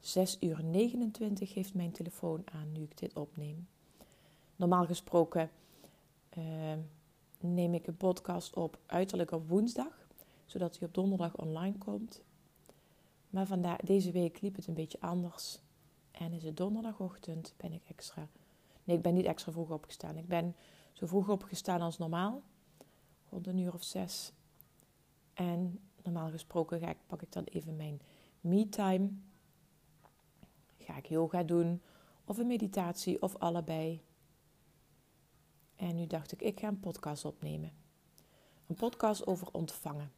6 uur 29 geeft mijn telefoon aan nu ik dit opneem. Normaal gesproken uh, neem ik een podcast op uiterlijk op woensdag, zodat hij op donderdag online komt. Maar vandaag, deze week liep het een beetje anders. En is het donderdagochtend, ben ik extra... Nee, ik ben niet extra vroeg opgestaan. Ik ben zo vroeg opgestaan als normaal. Rond een uur of zes. En normaal gesproken ga ik, pak ik dan even mijn me-time. Ga ik yoga doen of een meditatie of allebei. En nu dacht ik, ik ga een podcast opnemen. Een podcast over ontvangen.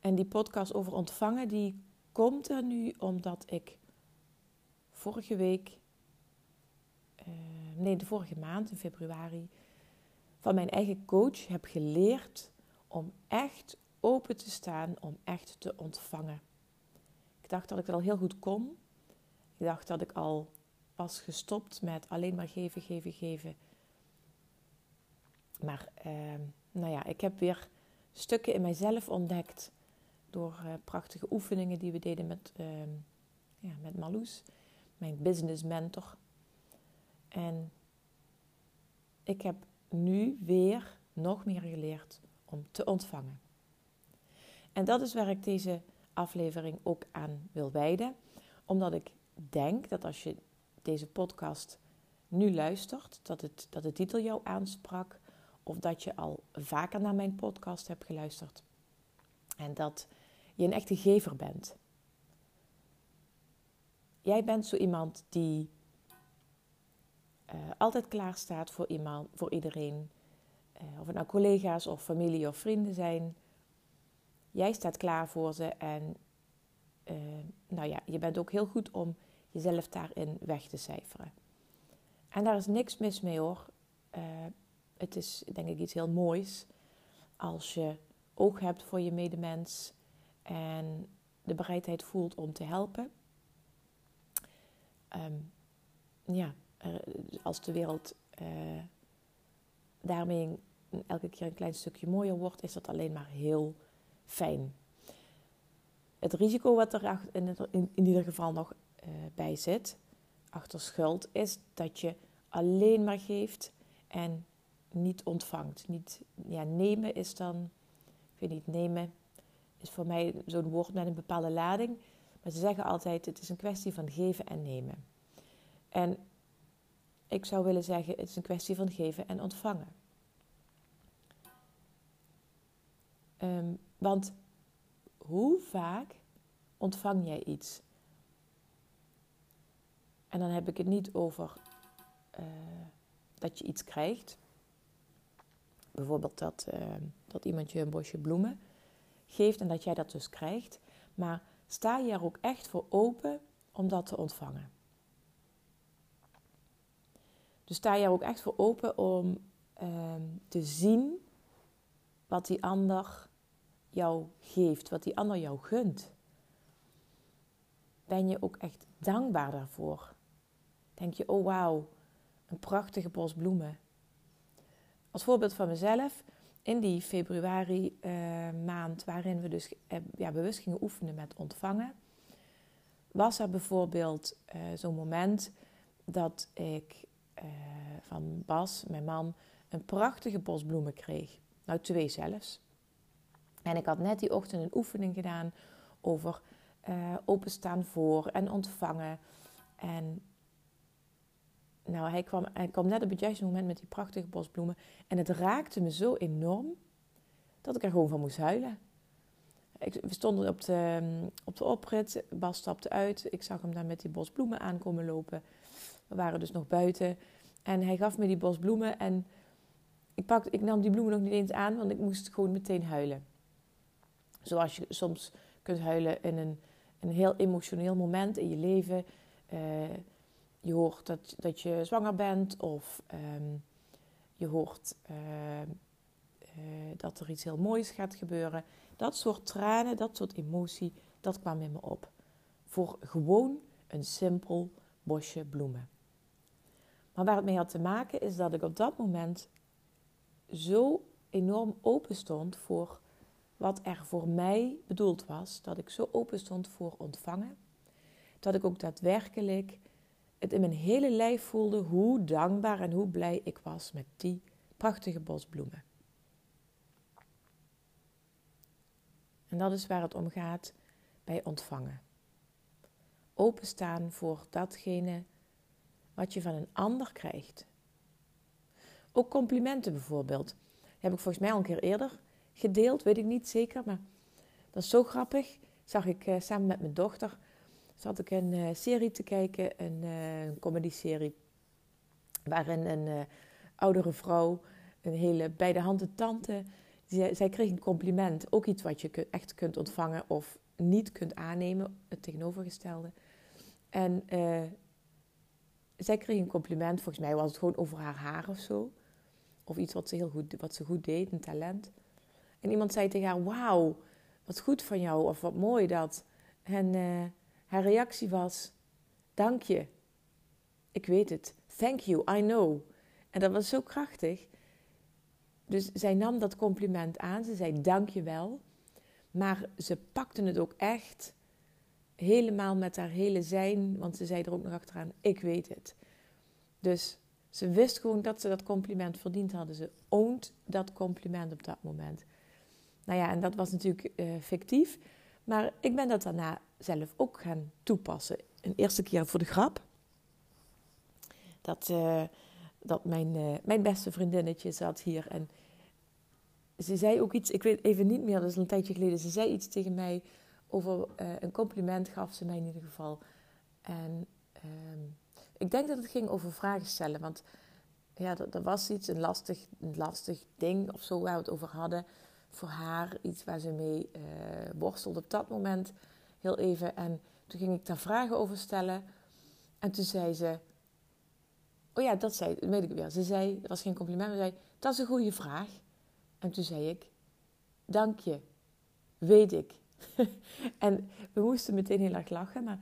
En die podcast over ontvangen, die komt er nu omdat ik vorige week, uh, nee, de vorige maand in februari, van mijn eigen coach heb geleerd om echt open te staan, om echt te ontvangen. Dacht dat ik het al heel goed kon. Ik dacht dat ik al was gestopt met alleen maar geven, geven, geven. Maar uh, nou ja, ik heb weer stukken in mijzelf ontdekt door uh, prachtige oefeningen die we deden met, uh, ja, met Marloes, mijn business mentor. En ik heb nu weer nog meer geleerd om te ontvangen. En dat is waar ik deze aflevering ook aan wil wijden, omdat ik denk dat als je deze podcast nu luistert, dat, het, dat de titel jou aansprak, of dat je al vaker naar mijn podcast hebt geluisterd. En dat je een echte gever bent. Jij bent zo iemand die uh, altijd klaar staat voor, iemand, voor iedereen. Uh, of het nou collega's of familie of vrienden zijn. Jij staat klaar voor ze en uh, nou ja, je bent ook heel goed om jezelf daarin weg te cijferen. En daar is niks mis mee hoor. Uh, het is denk ik iets heel moois als je oog hebt voor je medemens en de bereidheid voelt om te helpen. Um, ja, als de wereld uh, daarmee elke keer een klein stukje mooier wordt, is dat alleen maar heel fijn. Het risico wat er in, ieder geval nog uh, bij zit, achter schuld, is dat je alleen maar geeft en niet ontvangt. Niet, ja, nemen is dan, ik weet niet, nemen is voor mij zo'n woord met een bepaalde lading. Maar ze zeggen altijd, het is een kwestie van geven en nemen. En ik zou willen zeggen, het is een kwestie van geven en ontvangen. Um, want hoe vaak ontvang jij iets? En dan heb ik het niet over uh, dat je iets krijgt. Bijvoorbeeld dat, uh, dat iemand je een bosje bloemen geeft en dat jij dat dus krijgt. Maar sta je er ook echt voor open om dat te ontvangen? Dus sta je er ook echt voor open om uh, te zien wat die ander jou geeft, wat die ander jou gunt? Ben je ook echt dankbaar daarvoor? Denk je, oh wauw, een prachtige bos bloemen. Als voorbeeld van mezelf, in die februari uh, maand waarin we dus uh, ja, bewust gingen oefenen met ontvangen, was er bijvoorbeeld uh, zo'n moment dat ik van Bas, mijn man, een prachtige bos bloemen kreeg. Nou, twee zelfs. En ik had net die ochtend een oefening gedaan over openstaan voor en ontvangen. En nou, hij kwam, hij kwam net op het juiste moment met die prachtige bosbloemen. En het raakte me zo enorm dat ik er gewoon van moest huilen. Ik, we stonden op de, op de oprit. Bas stapte uit. Ik zag hem daar met die bosbloemen aankomen lopen. We waren dus nog buiten. En hij gaf me die bosbloemen. En ik, pakte, ik nam die bloemen nog niet eens aan, want ik moest gewoon meteen huilen. Zoals je soms kunt huilen in een, een heel emotioneel moment in je leven. Uh, je hoort dat, dat je zwanger bent of um, je hoort uh, uh, dat er iets heel moois gaat gebeuren. Dat soort tranen, dat soort emotie, dat kwam in me op. Voor gewoon een simpel bosje bloemen. Maar waar het mee had te maken is dat ik op dat moment zo enorm open stond voor wat er voor mij bedoeld was. Dat ik zo open stond voor ontvangen. Dat ik ook daadwerkelijk het in mijn hele lijf voelde hoe dankbaar en hoe blij ik was met die prachtige bosbloemen. En dat is waar het om gaat bij ontvangen. Openstaan voor datgene wat je van een ander krijgt. Ook complimenten bijvoorbeeld. heb ik volgens mij al een keer eerder gedeeld, weet ik niet zeker, maar dat is zo grappig. Zag ik uh, samen met mijn dochter, zat ik een uh, serie te kijken, een, uh, een comedy-serie, waarin een oudere vrouw, een hele bij de handen tante, zij, zij kreeg een compliment. Ook iets wat je echt kunt ontvangen of niet kunt aannemen, het tegenovergestelde. En zij kreeg een compliment, volgens mij was het gewoon over haar haar of zo. Of iets wat ze heel goed, wat ze goed deed, een talent. En iemand zei tegen haar: Wauw, wat goed van jou, of wat mooi dat. En uh, haar reactie was: Dank je. Ik weet het. Thank you, I know. En dat was zo krachtig. Dus zij nam dat compliment aan. Ze zei: Dank je wel. Maar ze pakte het ook echt helemaal met haar hele zijn. Want ze zei er ook nog achteraan: Ik weet het. Dus ze wist gewoon dat ze dat compliment verdiend hadden. Ze oont dat compliment op dat moment. Nou ja, en dat was natuurlijk uh, fictief. Maar ik ben dat daarna zelf ook gaan toepassen. Een eerste keer voor de grap. Dat, uh, dat mijn, uh, mijn beste vriendinnetje zat hier en ze zei ook iets, ik weet even niet meer, dat is een tijdje geleden. Ze zei iets tegen mij over een compliment, gaf ze mij in ieder geval. En ehm, ik denk dat het ging over vragen stellen. Want ja, er, was iets, een lastig, een lastig ding of zo waar we het over hadden. Voor haar, iets waar ze mee uh, worstelde op dat moment. Heel even. En toen ging ik daar vragen over stellen. En toen zei ze... Oh ja, dat zei, dat weet ik weer. Ze zei, het was geen compliment, maar ze zei... Dat is een goede vraag. En toen zei ik... Dank je. Weet ik. en we moesten meteen heel erg lachen. Maar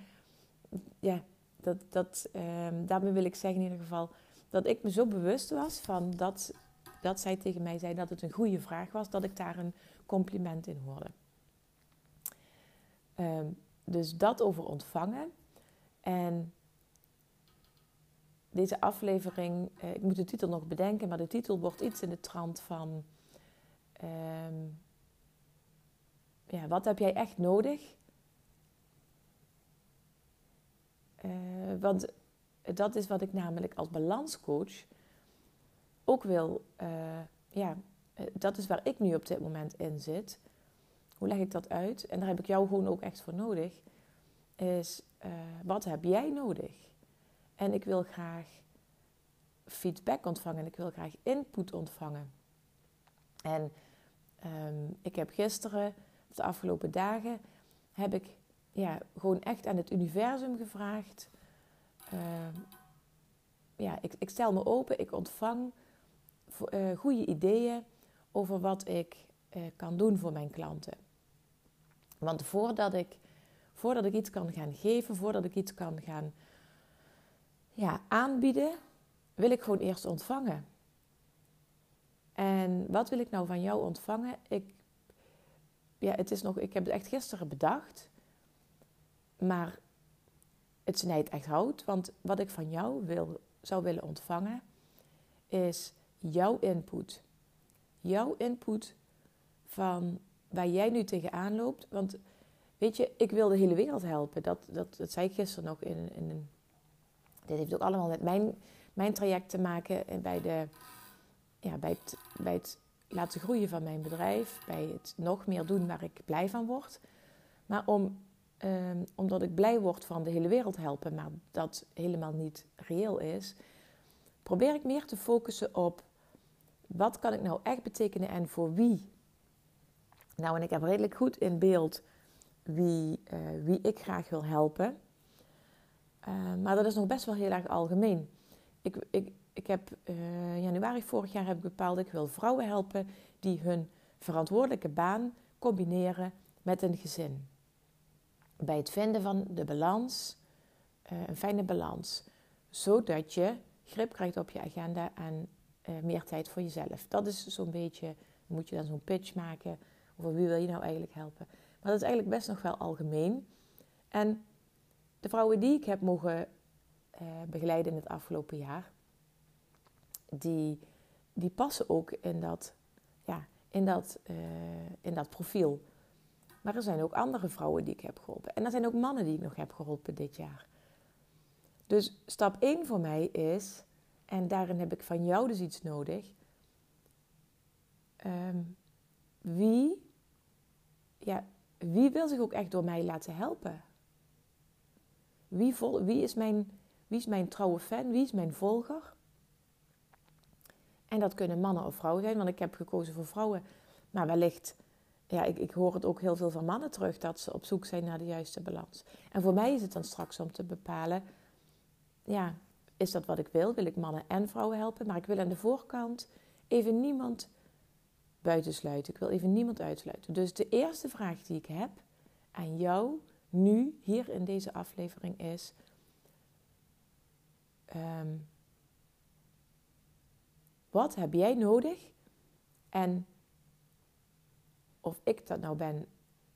ja, dat, dat, um, daarmee wil ik zeggen in ieder geval dat ik me zo bewust was van dat, dat zij tegen mij zei dat het een goede vraag was, dat ik daar een compliment in hoorde. Um, dus dat over ontvangen. En deze aflevering, uh, ik moet de titel nog bedenken, maar de titel wordt iets in de trant van: um, ja, wat heb jij echt nodig? Uh, want dat is wat ik namelijk als balanscoach ook wil. Uh, ja, eh, dat is waar ik nu op dit moment in zit. Hoe leg ik dat uit? En daar heb ik jou gewoon ook echt voor nodig. Is uh, wat heb jij nodig? En ik wil graag feedback ontvangen. Ik wil graag input ontvangen. En um, ik heb gisteren, de afgelopen dagen, heb ik ja, gewoon echt aan het universum gevraagd. Uh, ja, ik, ik, stel me open, ik ontvang goede ideeën over wat ik uh, kan doen voor mijn klanten. Want voordat ik, voordat ik iets kan gaan geven, voordat ik iets kan gaan ja, aanbieden, wil ik gewoon eerst ontvangen. En wat wil ik nou van jou ontvangen? Ik, ja, het is nog, ik heb het echt gisteren bedacht. Maar het snijdt echt hout. Want wat ik van jou wil, zou willen ontvangen, is jouw input. Jouw input van waar jij nu tegenaan loopt. Want weet je, ik wil de hele wereld helpen. Dat, dat, dat zei ik gisteren nog in, in, een, Dit heeft ook allemaal met mijn, mijn traject te maken bij, de, ja, bij, het, bij het laten groeien van mijn bedrijf, bij het nog meer doen waar ik blij van word. Maar om, um, omdat ik blij word van de hele wereld helpen, maar dat helemaal niet reëel is, probeer ik meer te focussen op wat kan ik nou echt betekenen en voor wie. Nou, en ik heb redelijk goed in beeld wie, uh, wie ik graag wil helpen. Uh, maar dat is nog best wel heel erg algemeen. Ik, ik, ik heb uh, januari vorig jaar heb ik bepaald, ik wil vrouwen helpen die hun verantwoordelijke baan combineren met een gezin. Bij het vinden van de balans, een fijne balans, zodat je grip krijgt op je agenda en uh, meer tijd voor jezelf. Dat is zo'n beetje, moet je dan zo'n pitch maken over wie wil je nou eigenlijk helpen. Maar dat is eigenlijk best nog wel algemeen. En de vrouwen die ik heb mogen begeleiden in het afgelopen jaar, die, die passen ook in dat, ja, in, dat, uh, in dat profiel. Maar er zijn ook andere vrouwen die ik heb geholpen. En er zijn ook mannen die ik nog heb geholpen dit jaar. Dus stap 1 voor mij is, en daarin heb ik van jou dus iets nodig. Um, wie, ja, wie wil zich ook echt door mij laten helpen? Wie, vol, wie, is mijn, wie is mijn trouwe fan? Wie is mijn volger? En dat kunnen mannen of vrouwen zijn, want ik heb gekozen voor vrouwen. Maar wellicht, ja, ik, ik hoor het ook heel veel van mannen terug dat ze op zoek zijn naar de juiste balans. En voor mij is het dan straks om te bepalen, ja, is dat wat ik wil? Wil ik mannen en vrouwen helpen? Maar ik wil aan de voorkant even niemand buitensluiten. Ik wil even niemand uitsluiten. Dus de eerste vraag die ik heb aan jou nu, hier in deze aflevering, is: um, wat heb jij nodig? En of ik dat nou ben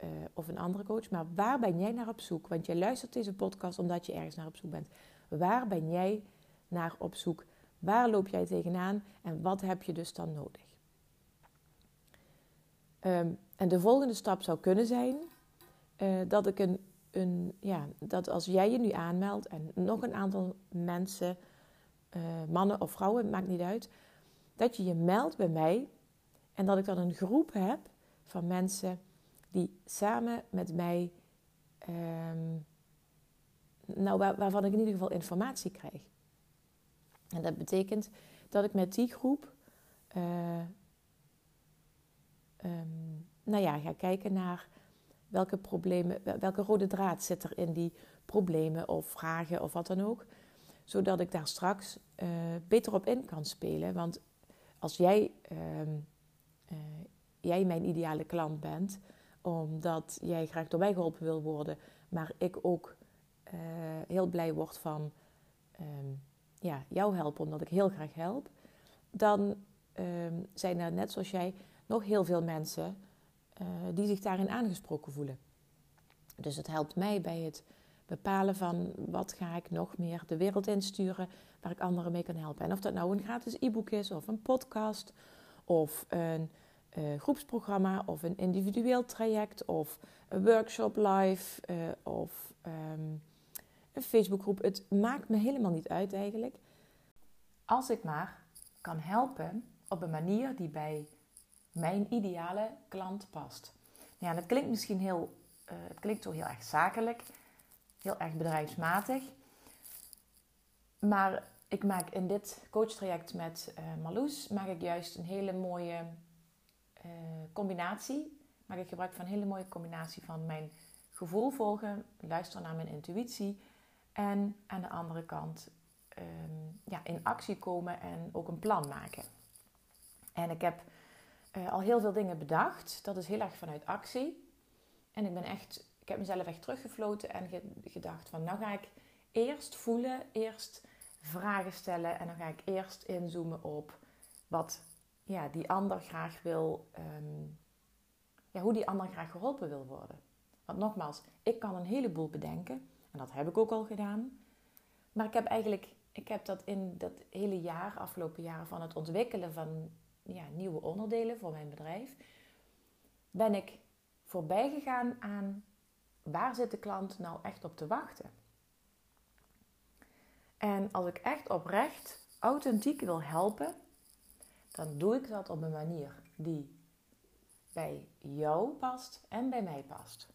uh, of een andere coach, maar waar ben jij naar op zoek? Want jij luistert deze podcast omdat je ergens naar op zoek bent. Waar ben jij naar op zoek? Waar loop jij tegenaan en wat heb je dus dan nodig? Um, en de volgende stap zou kunnen zijn uh, dat ik een, een, ja, dat als jij je nu aanmeldt en nog een aantal mensen, uh, mannen of vrouwen, maakt niet uit, dat je je meldt bij mij en dat ik dan een groep heb van mensen die samen met mij, um, nou, waar, waarvan ik in ieder geval informatie krijg. En dat betekent dat ik met die groep, uh, um, nou ja, ga kijken naar welke problemen, welke rode draad zit er in die problemen of vragen of wat dan ook. Zodat ik daar straks uh, beter op in kan spelen. Want als jij, uh, uh, jij mijn ideale klant bent, omdat jij graag door mij geholpen wil worden, maar ik ook heel blij word van um, ja, jou helpen, omdat ik heel graag help, dan um, zijn er net zoals jij nog heel veel mensen uh, die zich daarin aangesproken voelen. Dus het helpt mij bij het bepalen van wat ga ik nog meer de wereld insturen waar ik anderen mee kan helpen. En of dat nou een gratis e-book is of een podcast of een uh, groepsprogramma of een individueel traject of een workshop live uh, of um, een Facebookgroep. Het maakt me helemaal niet uit eigenlijk. Als ik maar kan helpen op een manier die bij mijn ideale klant past. Ja, dat klinkt misschien heel, uh, het klinkt zo heel erg zakelijk heel erg bedrijfsmatig. Maar ik maak in dit coachtraject met uh, Marloes maak ik juist een hele mooie uh, combinatie. Maak ik gebruik van een hele mooie combinatie van mijn gevoel volgen, luisteren naar mijn intuïtie en aan de andere kant um, ja, in actie komen en ook een plan maken. En ik heb uh, al heel veel dingen bedacht. Dat is heel erg vanuit actie. En ik ben echt ik heb mezelf echt teruggefloten en gedacht van nou ga ik eerst voelen, eerst vragen stellen en dan ga ik eerst inzoomen op wat ja, die ander graag wil, um, ja, hoe die ander graag geholpen wil worden. Want nogmaals, ik kan een heleboel bedenken en dat heb ik ook al gedaan. Maar ik heb eigenlijk, ik heb dat in dat hele jaar, afgelopen jaren van het ontwikkelen van ja, nieuwe onderdelen voor mijn bedrijf, ben ik voorbij gegaan aan waar zit de klant nou echt op te wachten? En als ik echt oprecht, authentiek wil helpen, dan doe ik dat op een manier die bij jou past en bij mij past.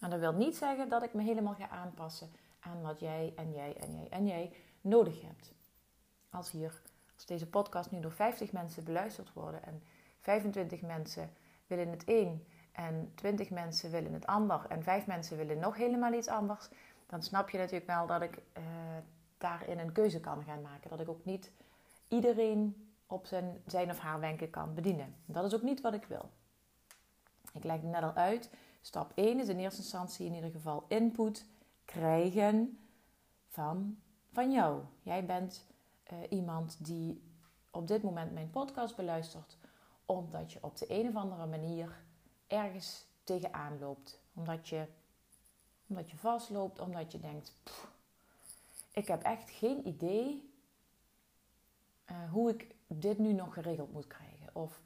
En dat wil niet zeggen dat ik me helemaal ga aanpassen aan wat jij en jij en jij en jij nodig hebt. Als hier, als deze podcast nu door 50 mensen beluisterd worden en 25 mensen willen het een en 20 mensen willen het ander en 5 mensen willen nog helemaal iets anders, dan snap je natuurlijk wel dat ik uh, daarin een keuze kan gaan maken. Dat ik ook niet iedereen op zijn, zijn of haar wenken kan bedienen. Dat is ook niet wat ik wil. Ik leg het net al uit. Stap 1 is in eerste instantie in ieder geval input krijgen van, van jou. Jij bent uh, iemand die op dit moment mijn podcast beluistert, omdat je op de een of andere manier ergens tegenaan loopt. Omdat je, omdat je vastloopt, omdat je denkt: ik heb echt geen idee uh, hoe ik dit nu nog geregeld moet krijgen. Of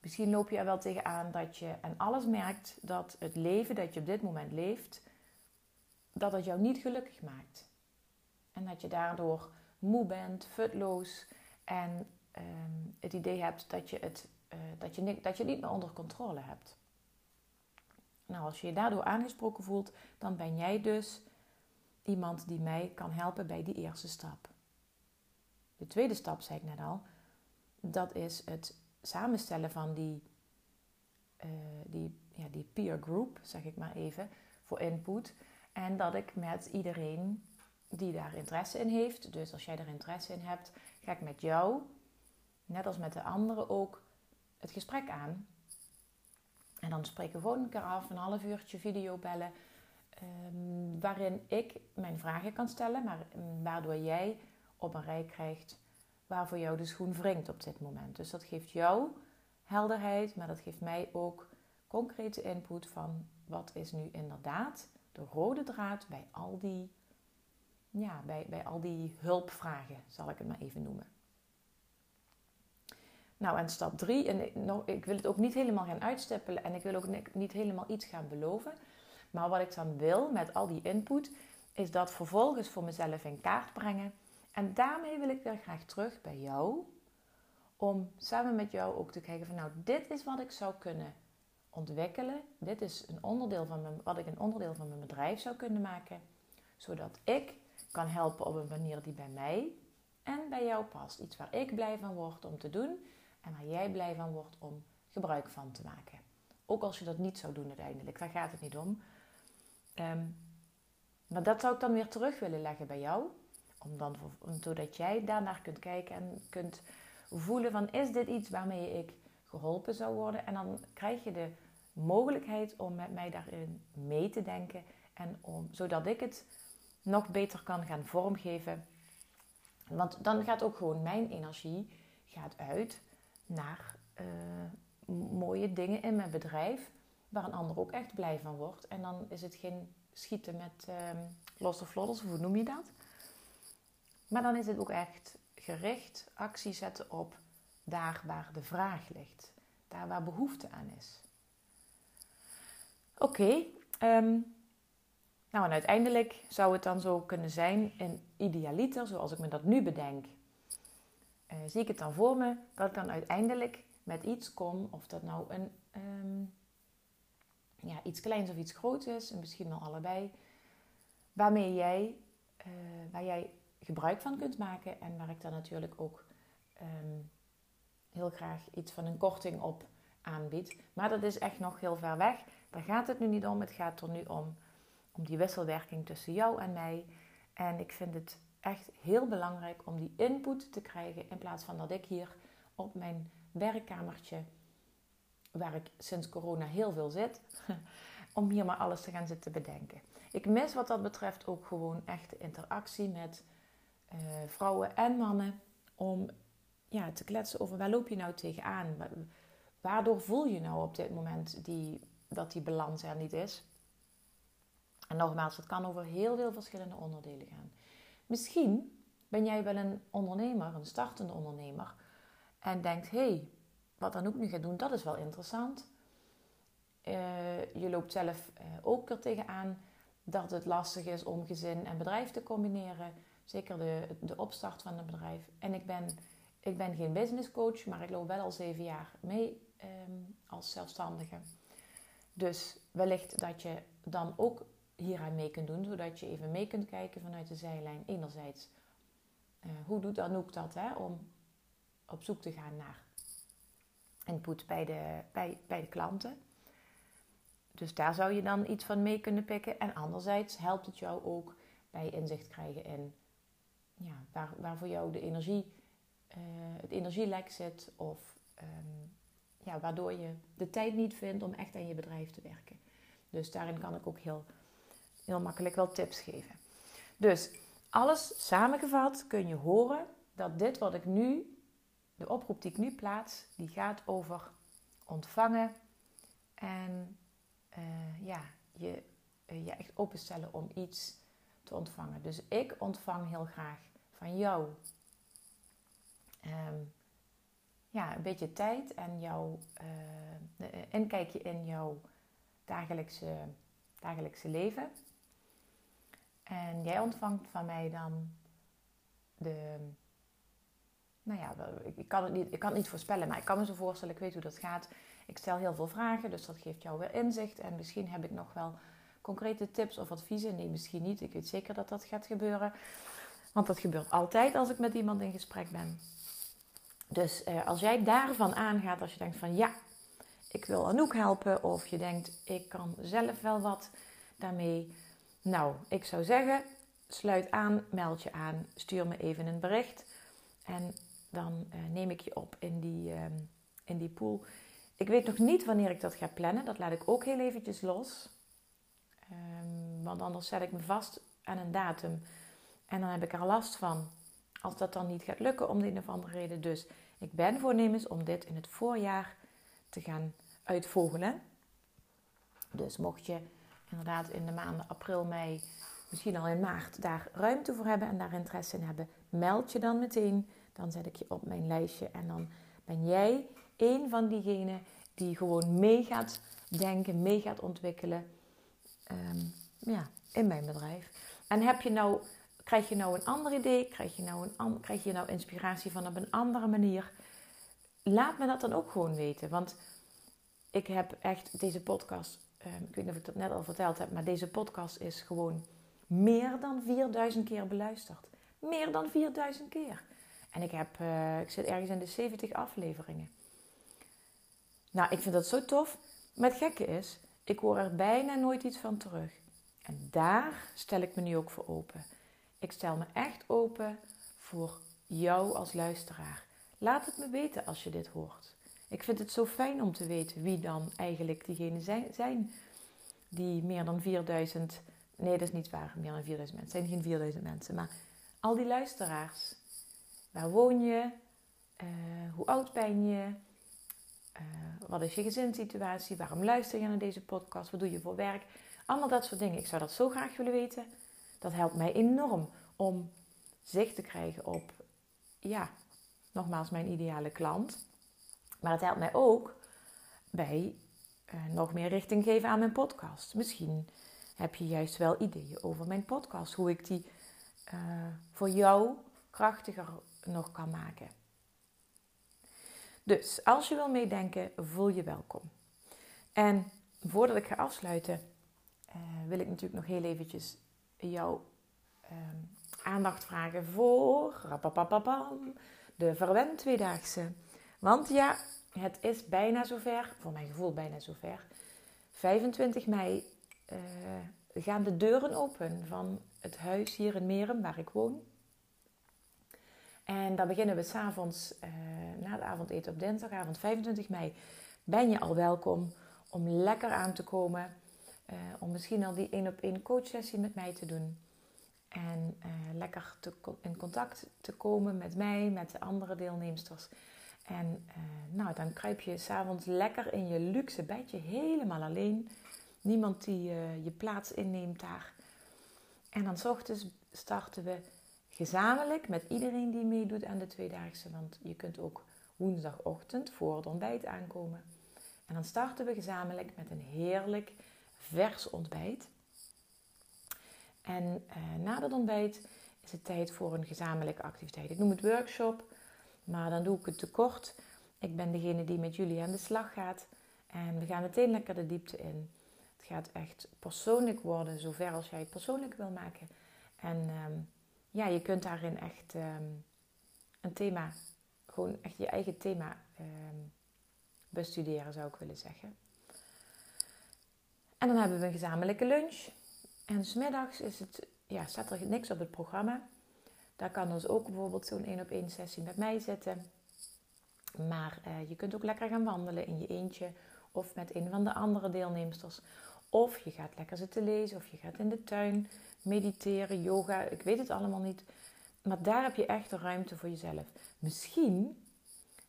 misschien loop je er wel tegenaan dat je en alles merkt dat het leven dat je op dit moment leeft, dat het jou niet gelukkig maakt. En dat je daardoor moe bent, futloos en ehm, het idee hebt dat je het, uh, dat, je, dat je niet meer onder controle hebt. Nou, als je je daardoor aangesproken voelt, dan ben jij dus iemand die mij kan helpen bij die eerste stap. De tweede stap, zei ik net al, dat is het samenstellen van die, uh, die, ja, die peer group, zeg ik maar even, voor input. En dat ik met iedereen die daar interesse in heeft, dus als jij er interesse in hebt, ga ik met jou, net als met de anderen ook, het gesprek aan. En dan spreken we gewoon een keer af, een half uurtje videobellen, um, waarin ik mijn vragen kan stellen, maar mm, waardoor jij op een rij krijgt waar voor jou de schoen wringt op dit moment. Dus dat geeft jou helderheid, maar dat geeft mij ook concrete input van wat is nu inderdaad de rode draad bij al die, ja, bij, bij al die hulpvragen, zal ik het maar even noemen. Nou, en stap drie, en ik, ik wil het ook niet helemaal gaan uitstippelen en ik wil ook niet helemaal iets gaan beloven. Maar wat ik dan wil met al die input, is dat vervolgens voor mezelf in kaart brengen en daarmee wil ik weer graag terug bij jou. Om samen met jou ook te kijken van nou, dit is wat ik zou kunnen ontwikkelen. Dit is een onderdeel van mijn, wat ik een onderdeel van mijn bedrijf zou kunnen maken. Zodat ik kan helpen op een manier die bij mij en bij jou past. Iets waar ik blij van word om te doen en waar jij blij van wordt om gebruik van te maken. Ook als je dat niet zou doen uiteindelijk, daar gaat het niet om. Ehm, maar dat zou ik dan weer terug willen leggen bij jou. Om dan, zodat jij daarnaar kunt kijken en kunt voelen van is dit iets waarmee ik geholpen zou worden? En dan krijg je de mogelijkheid om met mij daarin mee te denken. En om, zodat ik het nog beter kan gaan vormgeven. Want dan gaat ook gewoon mijn energie gaat uit naar uh, mooie dingen in mijn bedrijf. Waar een ander ook echt blij van wordt. En dan is het geen schieten met uh, losse vlodders, hoe noem je dat? Maar dan is het ook echt gericht actie zetten op daar waar de vraag ligt. Daar waar behoefte aan is. Oké, ehm, nou en uiteindelijk zou het dan zo kunnen zijn in idealiter, zoals ik me dat nu bedenk. Uh, zie ik het dan voor me dat ik dan uiteindelijk met iets kom, of dat nou een, ehm, ja, iets kleins of iets groots is, en misschien wel allebei, waarmee jij, uh, waar jij gebruik van kunt maken en waar ik dan natuurlijk ook ehm, heel graag iets van een korting op aanbied. Maar dat is echt nog heel ver weg. Daar gaat het nu niet om. Het gaat er nu om, om die wisselwerking tussen jou en mij. En ik vind het echt heel belangrijk om die input te krijgen in plaats van dat ik hier op mijn werkkamertje, waar ik sinds corona heel veel zit, om hier maar alles te gaan zitten bedenken. Ik mis wat dat betreft ook gewoon echt de interactie met uh, vrouwen en mannen om ja, te kletsen over waar loop je nou tegenaan? Waardoor voel je nou op dit moment die, dat die balans er niet is? En nogmaals, het kan over heel veel verschillende onderdelen gaan. Misschien ben jij wel een ondernemer, een startende ondernemer, en denkt: hé, hey, wat dan ook nu gaat doen, dat is wel interessant. Uh, je loopt zelf uh, ook er tegenaan dat het lastig is om gezin en bedrijf te combineren Zeker de, de opstart van een bedrijf. En ik ben, ik ben geen business coach, maar ik loop wel al zeven jaar mee ehm, als zelfstandige. Dus wellicht dat je dan ook hieraan mee kunt doen, zodat je even mee kunt kijken vanuit de zijlijn. Enerzijds, uh, hoe doet Anouk dat hè, om op zoek te gaan naar input bij de, bij, bij de klanten. Dus daar zou je dan iets van mee kunnen pikken. En anderzijds helpt het jou ook bij inzicht krijgen in ja, waar, waar voor jou de energie, uh, het energielek zit. Of um, ja, waardoor je de tijd niet vindt om echt aan je bedrijf te werken. Dus daarin kan ik ook heel, heel makkelijk wel tips geven. Dus alles samengevat kun je horen dat dit wat ik nu, de oproep die ik nu plaats, die gaat over ontvangen en uh, ja, je, uh, je echt openstellen om iets te ontvangen. Dus ik ontvang heel graag van jou um, ja, een beetje tijd en jouw uh, inkijkje in jouw dagelijkse, dagelijkse leven. En jij ontvangt van mij dan de. Nou ja, ik kan, het niet, ik kan het niet voorspellen, maar ik kan me zo voorstellen, ik weet hoe dat gaat. Ik stel heel veel vragen, dus dat geeft jou weer inzicht. En misschien heb ik nog wel concrete tips of adviezen. Nee, misschien niet. Ik weet zeker dat dat gaat gebeuren. Want dat gebeurt altijd als ik met iemand in gesprek ben. Dus eh, als jij daarvan aangaat, als je denkt van ja, ik wil Anouk helpen, of je denkt ik kan zelf wel wat daarmee. Nou, ik zou zeggen, sluit aan, meld je aan, stuur me even een bericht en dan eh, neem ik je op in die, uh, in die pool. Ik weet nog niet wanneer ik dat ga plannen, dat laat ik ook heel eventjes los. Um, want anders zet ik me vast aan een datum en dan heb ik er last van als dat dan niet gaat lukken om de een of andere reden. Dus ik ben voornemens om dit in het voorjaar te gaan uitvogelen. Dus mocht je inderdaad in de maanden april, mei, misschien al in maart daar ruimte voor hebben en daar interesse in hebben, meld je dan meteen. Dan zet ik je op mijn lijstje en dan ben jij een van diegenen die gewoon mee gaat denken, mee gaat ontwikkelen um, ja, in mijn bedrijf. En heb je nou Krijg je nou een ander idee? Krijg je nou, een, krijg je nou inspiratie van op een andere manier? Laat me dat dan ook gewoon weten. Want ik heb echt deze podcast, uh, ik weet niet of ik dat net al verteld heb, maar deze podcast is gewoon meer dan 4000 keer beluisterd. Meer dan 4000 keer. En ik, heb, uh, ik zit ergens in de 70 afleveringen. Nou, ik vind dat zo tof. Maar het gekke is, ik hoor er bijna nooit iets van terug. En daar stel ik me nu ook voor open. Ik stel me echt open voor jou als luisteraar. Laat het me weten als je dit hoort. Ik vind het zo fijn om te weten wie dan eigenlijk diegenen zijn, die meer dan 4000. Nee, dat is niet waar, meer dan 4000 mensen. Zijn geen 4000 mensen, maar al die luisteraars. Waar woon je? Uh, hoe oud ben je? Uh, wat is je gezinssituatie? Waarom luister je naar deze podcast? Wat doe je voor werk? Allemaal dat soort dingen. Ik zou dat zo graag willen weten. Dat helpt mij enorm om zicht te krijgen op, ja, nogmaals mijn ideale klant. Maar het helpt mij ook bij uh, nog meer richting geven aan mijn podcast. Misschien heb je juist wel ideeën over mijn podcast, hoe ik die uh, voor jou krachtiger nog kan maken. Dus als je wil meedenken, voel je welkom. En voordat ik ga afsluiten, uh, wil ik natuurlijk nog heel eventjes jouw um, aandacht vragen voor de Verwend Tweedaagse. Want ja, het is bijna zover, voor mijn gevoel bijna zover. 25 mei uh, gaan de deuren open van het huis hier in Merum, waar ik woon. En dan beginnen we s'avonds, uh, na het avondeten op dinsdagavond 25 mei, ben je al welkom om lekker aan te komen. Uh, om misschien al die één op één coachsessie met mij te doen. En uh, lekker te, in contact te komen met mij, met de andere deelnemsters. En uh, nou, dan kruip je s'avonds lekker in je luxe bedje, helemaal alleen. Niemand die je plaats inneemt daar. En dan s ochtends starten we gezamenlijk met iedereen die meedoet aan de tweedaagse. Want je kunt ook woensdagochtend voor het ontbijt aankomen. En dan starten we gezamenlijk met een heerlijk vers ontbijt. En uh, na dat ontbijt is het tijd voor een gezamenlijke activiteit. Ik noem het workshop, maar dan doe ik het te kort. Ik ben degene die met jullie aan de slag gaat. En we gaan meteen lekker de diepte in. Het gaat echt persoonlijk worden, zover als jij het persoonlijk wil maken. En ehm, ja, je kunt daarin echt ehm, een thema, gewoon echt je eigen thema ehm, bestuderen, zou ik willen zeggen. En dan hebben we een gezamenlijke lunch. En smiddags is het, ja, staat er niks op het programma. Daar kan dus ook bijvoorbeeld zo'n één op één sessie met mij zitten. Maar uh, je kunt ook lekker gaan wandelen in je eentje of met een van de andere deelnemsters. Of je gaat lekker zitten lezen of je gaat in de tuin mediteren, yoga, ik weet het allemaal niet. Maar daar heb je echt de ruimte voor jezelf. Misschien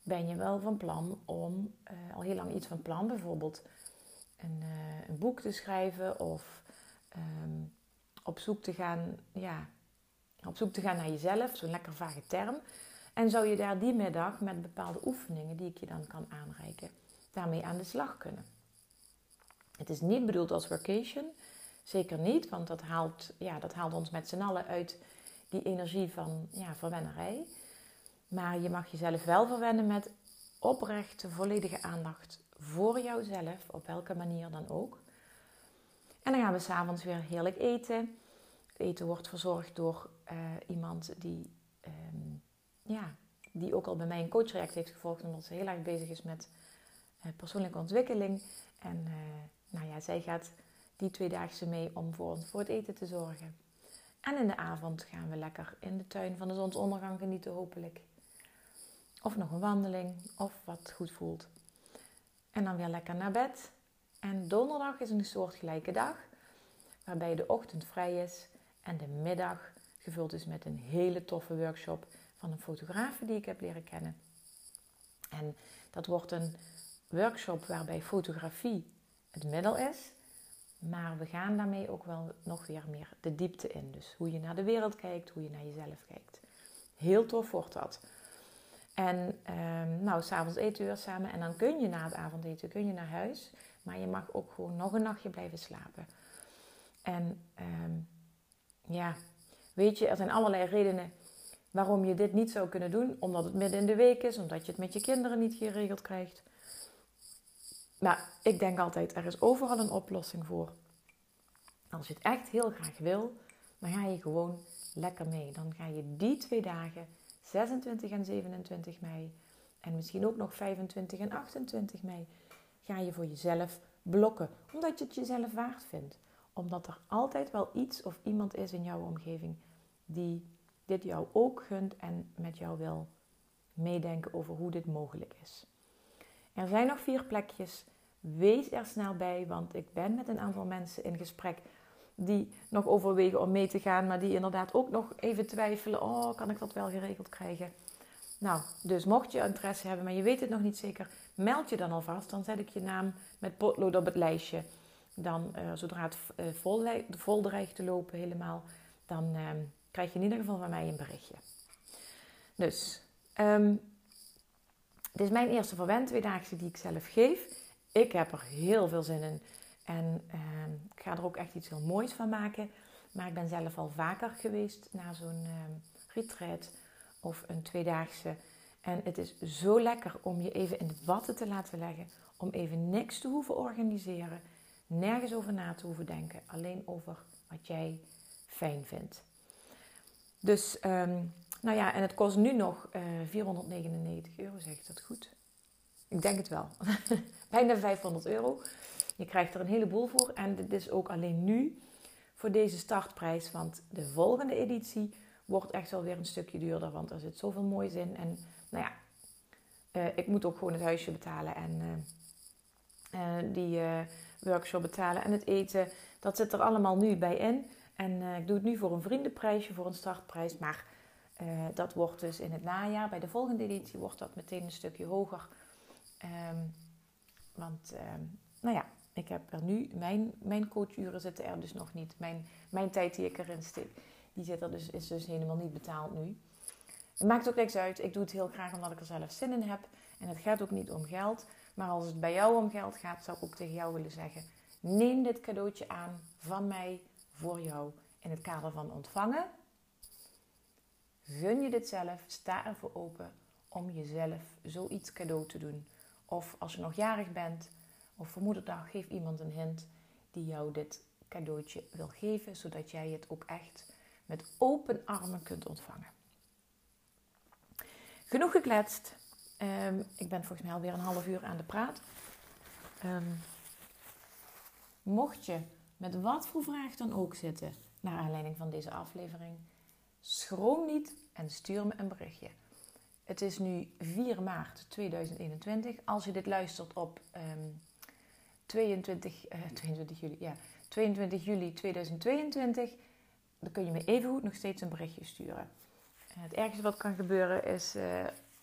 ben je wel van plan om uh, al heel lang iets van plan, bijvoorbeeld een, uh, een boek te schrijven of um, op zoek te gaan, ja, op zoek te gaan naar jezelf, zo'n lekker vage term. En zou je daar die middag met bepaalde oefeningen die ik je dan kan aanreiken, daarmee aan de slag kunnen. Het is niet bedoeld als vacation, zeker niet, want dat haalt, ja, dat haalt ons met z'n allen uit die energie van ja, verwennerij. Maar je mag jezelf wel verwennen met oprechte, volledige aandacht voor jouzelf, op welke manier dan ook. En dan gaan we s'avonds weer heerlijk eten. Het eten wordt verzorgd door uh, iemand die, um, ja, die ook al bij mij een coachreact heeft gevolgd, omdat ze heel erg bezig is met uh, persoonlijke ontwikkeling. En uh, nou ja, zij gaat die tweedaagse mee om voor ons voor het eten te zorgen. En in de avond gaan we lekker in de tuin van de zonsondergang genieten, hopelijk. Of nog een wandeling, of wat goed voelt. En dan weer lekker naar bed. En donderdag is een soortgelijke dag, waarbij de ochtend vrij is en de middag gevuld is met een hele toffe workshop van een fotograaf die ik heb leren kennen. En dat wordt een workshop waarbij fotografie het middel is, maar we gaan daarmee ook wel nog weer meer de diepte in. Dus hoe je naar de wereld kijkt, hoe je naar jezelf kijkt. Heel tof wordt dat. En um, nou, s'avonds eten we weer samen en dan kun je na het avondeten kun je naar huis. Maar je mag ook gewoon nog een nachtje blijven slapen. En um, ja, weet je, er zijn allerlei redenen waarom je dit niet zou kunnen doen. Omdat het midden in de week is, omdat je het met je kinderen niet geregeld krijgt. Maar ik denk altijd, er is overal een oplossing voor. Als je het echt heel graag wil, dan ga je gewoon lekker mee. Dan ga je die twee dagen, 26 en 27 mei, en misschien ook nog 25 en 28 mei, ga je voor jezelf blokken. Omdat je het jezelf waard vindt. Omdat er altijd wel iets of iemand is in jouw omgeving die dit jou ook gunt en met jou wil meedenken over hoe dit mogelijk is. Er zijn nog vier plekjes. Wees er snel bij, want ik ben met een aantal mensen in gesprek die nog overwegen om mee te gaan, maar die inderdaad ook nog even twijfelen: oh, kan ik dat wel geregeld krijgen? Nou, dus mocht je interesse hebben, maar je weet het nog niet zeker, meld je dan alvast. Dan zet ik je naam met potlood op het lijstje. Dan, uh, zodra het uh, vol, dreigt te lopen helemaal, dan uh, krijg je in ieder geval van mij een berichtje. Dus, um, dit is mijn eerste verwend tweedaagse die ik zelf geef. Ik heb er heel veel zin in. En ehm, ik ga er ook echt iets heel moois van maken. Maar ik ben zelf al vaker geweest naar zo'n uh, retreat of een tweedaagse. En het is zo lekker om je even in het watten te laten leggen. Om even niks te hoeven organiseren. Nergens over na te hoeven denken. Alleen over wat jij fijn vindt. Dus, um, nou ja, en het kost nu nog uh, eh, 499 euro, zeg ik dat goed? Ik denk het wel. Bijna 500 euro. Je krijgt er een heleboel voor. En dit is ook alleen nu voor deze startprijs. Want de volgende editie wordt echt wel weer een stukje duurder. Want er zit zoveel moois in. En nou ja, uh, ik moet ook gewoon het huisje betalen. En uh, uh, die workshop betalen. En het eten. Dat zit er allemaal nu bij in. En ik doe het nu voor een vriendenprijsje, voor een startprijs. Maar dat wordt dus in het najaar. Bij de volgende editie wordt dat meteen een stukje hoger. Um, want, um, nou ja, ik heb er nu, mijn, mijn coachuren zitten er dus nog niet. Mijn, mijn tijd die ik erin steek, die zit er dus, is dus helemaal niet betaald nu. Het maakt ook niks uit. Ik doe het heel graag omdat ik er zelf zin in heb. En het gaat ook niet om geld. Maar als het bij jou om geld gaat, zou ik ook tegen jou willen zeggen: neem dit cadeautje aan van mij voor jou in het kader van ontvangen. gun je dit zelf. Sta ervoor open om jezelf zoiets cadeau te doen. Of als je nog jarig bent of voor moederdag, geef iemand een hint die jou dit cadeautje wil geven, zodat jij het ook echt met open armen kunt ontvangen. Genoeg gekletst. Ehm, ik ben volgens mij alweer een half uur aan de praat. Ehm, mocht je met wat voor vraag dan ook zitten, naar aanleiding van deze aflevering, schroom niet en stuur me een berichtje. Het is nu 4 maart 2021. Als je dit luistert op 22, uh, 22, juli, ja, 22 juli 2022, dan kun je me evengoed nog steeds een berichtje sturen. Het ergste wat kan gebeuren is uh,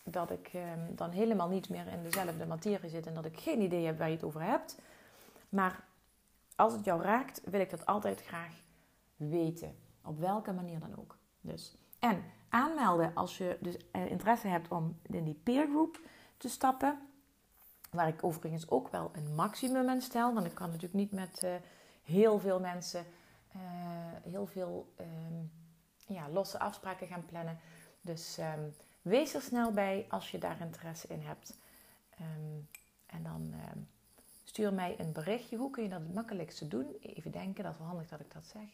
dat ik um, dan helemaal niet meer in dezelfde materie zit en dat ik geen idee heb waar je het over hebt. Maar als het jou raakt, wil ik dat altijd graag weten. Op welke manier dan ook. Dus. En aanmelden als je dus eh, interesse hebt om in die peergroep te stappen. Waar ik overigens ook wel een maximum aan stel. Want ik kan natuurlijk niet met uh, heel veel mensen uh, heel veel um, ja, losse afspraken gaan plannen. Dus um, wees er snel bij als je daar interesse in hebt. Um, en dan stuur mij een berichtje. Hoe kun je dat het makkelijkste doen? Even denken, dat is wel handig dat ik dat zeg.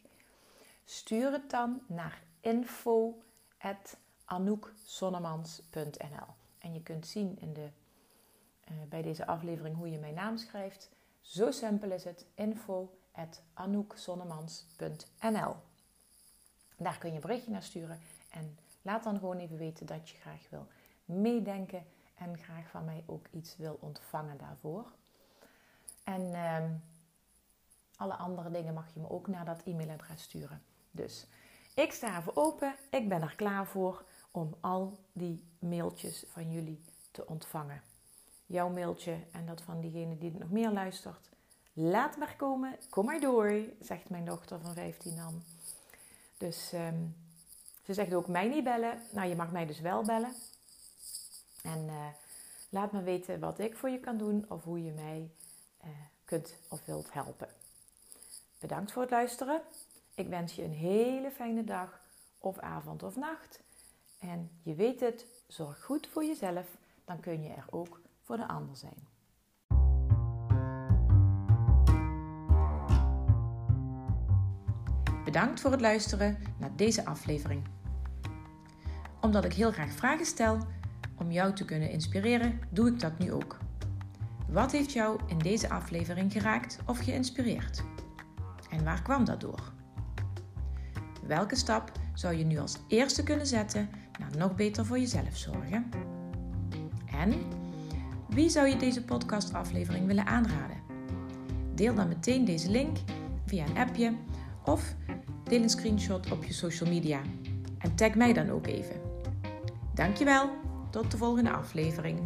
Stuur het dan naar info.anoukzonnemans.nl En je kunt zien in de, bij deze aflevering hoe je mijn naam schrijft. Zo simpel is het. info.anoukzonnemans.nl Daar kun je een berichtje naar sturen. En laat dan gewoon even weten dat je graag wil meedenken. En graag van mij ook iets wil ontvangen daarvoor. En uh, alle andere dingen mag je me ook naar dat e-mailadres sturen. Dus ik sta ervoor open. Ik ben er klaar voor om al die mailtjes van jullie te ontvangen. Jouw mailtje en dat van diegene die nog meer luistert. Laat maar komen, kom maar door, zegt mijn dochter van 15 dan. Dus um, ze zegt ook mij niet bellen. Nou, je mag mij dus wel bellen. En uh, laat me weten wat ik voor je kan doen of hoe je mij uh, kunt of wilt helpen. Bedankt voor het luisteren. Ik wens je een hele fijne dag of avond of nacht. En je weet het, zorg goed voor jezelf, dan kun je er ook voor de ander zijn. Bedankt voor het luisteren naar deze aflevering. Omdat ik heel graag vragen stel om jou te kunnen inspireren, doe ik dat nu ook. Wat heeft jou in deze aflevering geraakt of geïnspireerd? En waar kwam dat door? Welke stap zou je nu als eerste kunnen zetten naar nog beter voor jezelf zorgen? En wie zou je deze podcastaflevering willen aanraden? Deel dan meteen deze link via een appje of deel een screenshot op je social media en tag mij dan ook even. Dankjewel, tot de volgende aflevering.